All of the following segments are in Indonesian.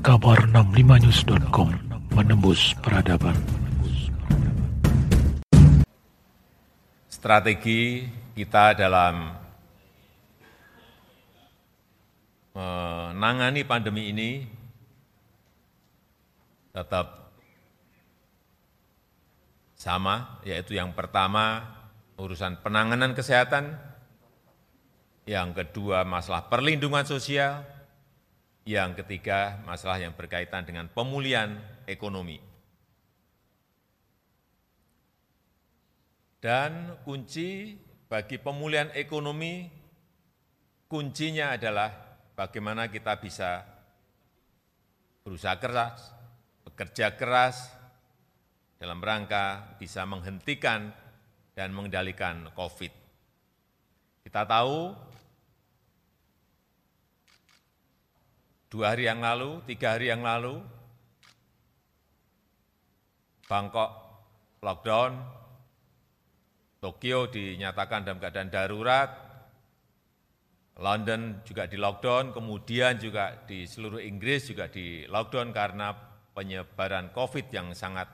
kabar 65news.com menembus peradaban. Strategi kita dalam menangani pandemi ini tetap sama, yaitu yang pertama urusan penanganan kesehatan, yang kedua masalah perlindungan sosial, yang ketiga masalah yang berkaitan dengan pemulihan ekonomi. Dan kunci bagi pemulihan ekonomi, kuncinya adalah bagaimana kita bisa berusaha keras, bekerja keras dalam rangka bisa menghentikan dan mengendalikan COVID. Kita tahu dua hari yang lalu, tiga hari yang lalu, Bangkok lockdown, Tokyo dinyatakan dalam keadaan darurat, London juga di lockdown, kemudian juga di seluruh Inggris juga di lockdown karena penyebaran COVID yang sangat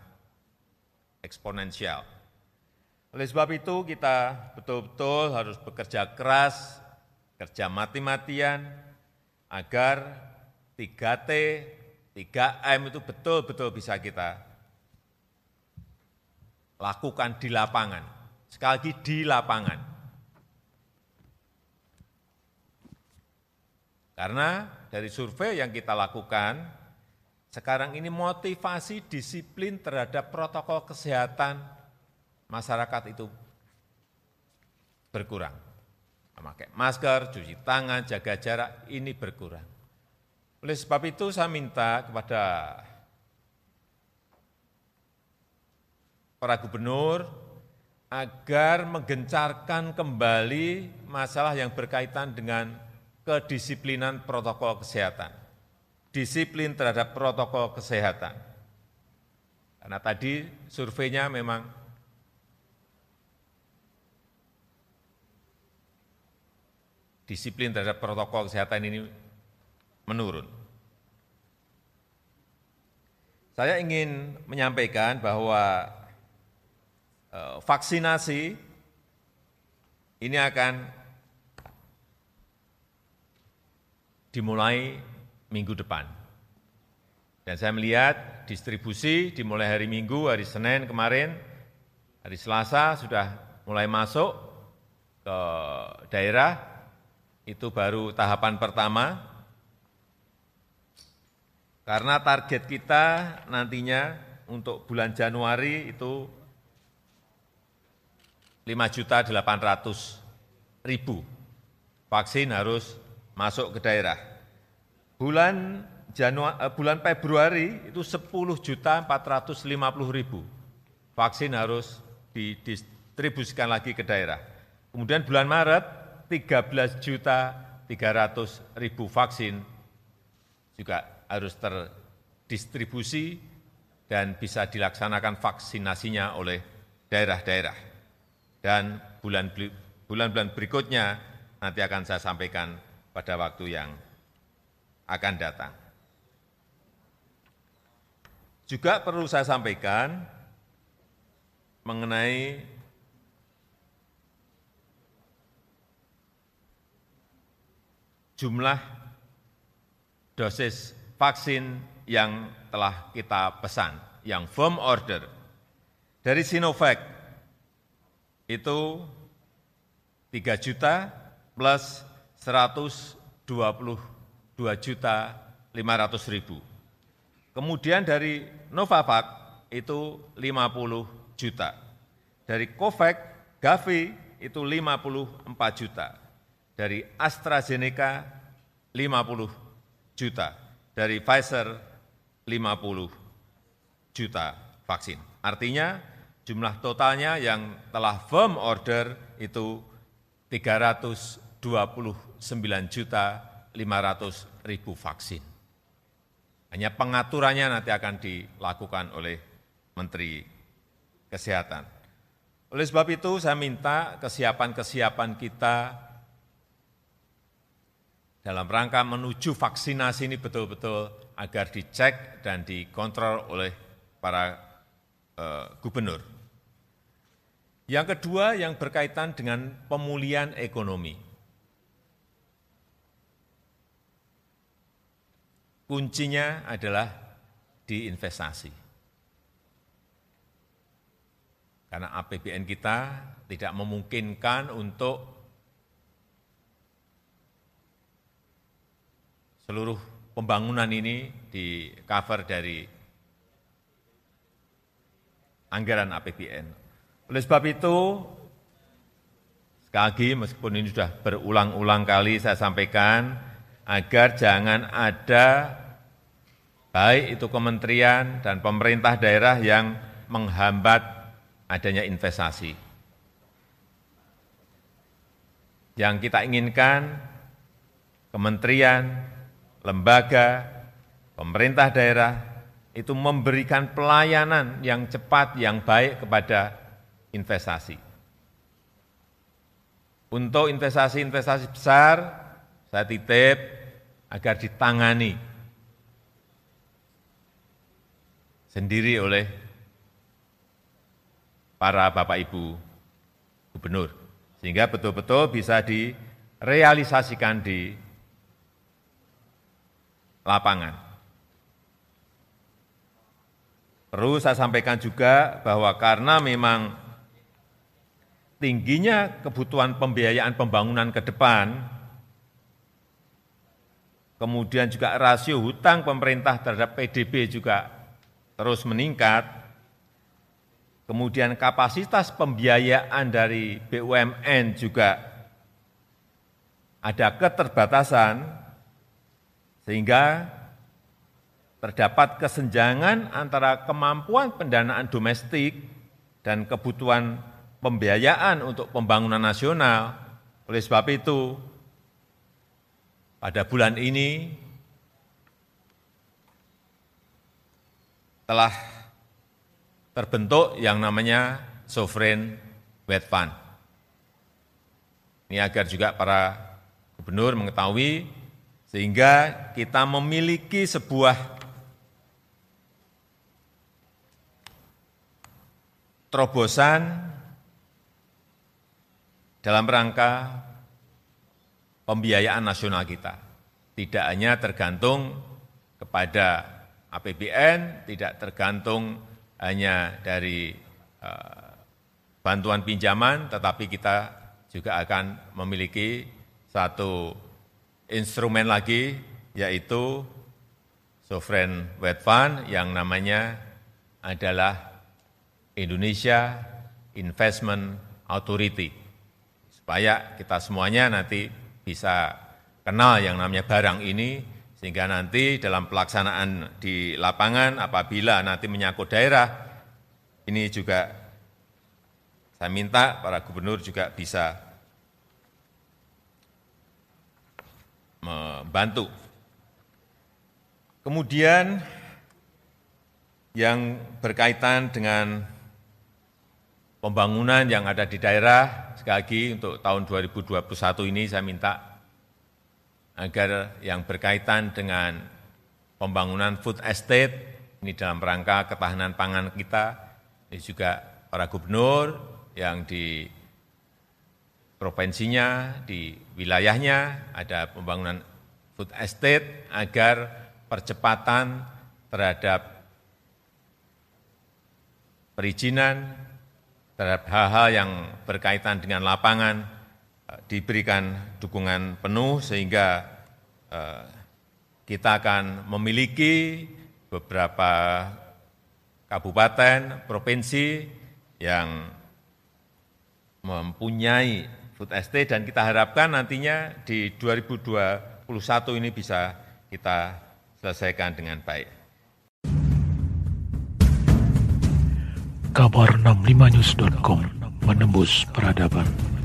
eksponensial. Oleh sebab itu kita betul-betul harus bekerja keras, kerja mati-matian, agar 3T, 3M itu betul-betul bisa kita lakukan di lapangan. Sekali lagi di lapangan. Karena dari survei yang kita lakukan, sekarang ini motivasi disiplin terhadap protokol kesehatan masyarakat itu berkurang. Memakai masker, cuci tangan, jaga jarak, ini berkurang. Oleh sebab itu saya minta kepada para gubernur agar menggencarkan kembali masalah yang berkaitan dengan kedisiplinan protokol kesehatan, disiplin terhadap protokol kesehatan. Karena tadi surveinya memang disiplin terhadap protokol kesehatan ini menurun. Saya ingin menyampaikan bahwa eh, vaksinasi ini akan dimulai minggu depan. Dan saya melihat distribusi dimulai hari Minggu, hari Senin kemarin, hari Selasa sudah mulai masuk ke daerah, itu baru tahapan pertama. Karena target kita nantinya untuk bulan Januari itu 5.800.000 vaksin harus masuk ke daerah. Bulan Januari, eh, bulan Februari itu 10 juta 450 ribu vaksin harus didistribusikan lagi ke daerah. Kemudian bulan Maret 13 juta 300 ribu vaksin juga harus terdistribusi dan bisa dilaksanakan vaksinasinya oleh daerah-daerah. Dan bulan-bulan berikutnya nanti akan saya sampaikan pada waktu yang akan datang. Juga perlu saya sampaikan mengenai jumlah dosis vaksin yang telah kita pesan, yang firm order. Dari Sinovac itu 3 juta plus 122 juta 500 ribu. Kemudian dari Novavax itu 50 juta. Dari COVAX, Gavi itu 54 juta. Dari AstraZeneca 50 juta. Dari Pfizer 50 juta vaksin. Artinya jumlah totalnya yang telah firm order itu 300 29 juta 500 ribu vaksin. Hanya pengaturannya nanti akan dilakukan oleh Menteri Kesehatan. Oleh sebab itu saya minta kesiapan-kesiapan kita dalam rangka menuju vaksinasi ini betul-betul agar dicek dan dikontrol oleh para uh, gubernur. Yang kedua yang berkaitan dengan pemulihan ekonomi. Kuncinya adalah di investasi. Karena APBN kita tidak memungkinkan untuk seluruh pembangunan ini di cover dari anggaran APBN. Oleh sebab itu, sekali lagi meskipun ini sudah berulang-ulang kali saya sampaikan, agar jangan ada baik itu kementerian dan pemerintah daerah yang menghambat adanya investasi. Yang kita inginkan kementerian, lembaga, pemerintah daerah itu memberikan pelayanan yang cepat, yang baik kepada investasi. Untuk investasi-investasi besar, saya titip agar ditangani sendiri oleh para Bapak Ibu Gubernur, sehingga betul-betul bisa direalisasikan di lapangan. Perlu saya sampaikan juga bahwa karena memang tingginya kebutuhan pembiayaan pembangunan ke depan, kemudian juga rasio hutang pemerintah terhadap PDB juga terus meningkat, kemudian kapasitas pembiayaan dari BUMN juga ada keterbatasan, sehingga terdapat kesenjangan antara kemampuan pendanaan domestik dan kebutuhan pembiayaan untuk pembangunan nasional. Oleh sebab itu, pada bulan ini telah terbentuk yang namanya Sovereign Wealth Fund. Ini agar juga para gubernur mengetahui sehingga kita memiliki sebuah terobosan dalam rangka pembiayaan nasional kita. Tidak hanya tergantung kepada APBN, tidak tergantung hanya dari uh, bantuan pinjaman, tetapi kita juga akan memiliki satu instrumen lagi, yaitu Sovereign Wealth Fund yang namanya adalah Indonesia Investment Authority. Supaya kita semuanya nanti bisa kenal yang namanya barang ini, sehingga nanti dalam pelaksanaan di lapangan apabila nanti menyangkut daerah, ini juga saya minta para gubernur juga bisa membantu. Kemudian yang berkaitan dengan pembangunan yang ada di daerah, sekali lagi untuk tahun 2021 ini saya minta agar yang berkaitan dengan pembangunan food estate ini dalam rangka ketahanan pangan kita, ini juga para gubernur yang di provinsinya, di wilayahnya ada pembangunan food estate agar percepatan terhadap perizinan terhadap hal-hal yang berkaitan dengan lapangan diberikan dukungan penuh sehingga eh, kita akan memiliki beberapa kabupaten, provinsi yang mempunyai food estate dan kita harapkan nantinya di 2021 ini bisa kita selesaikan dengan baik. Kabar 65news.com menembus peradaban.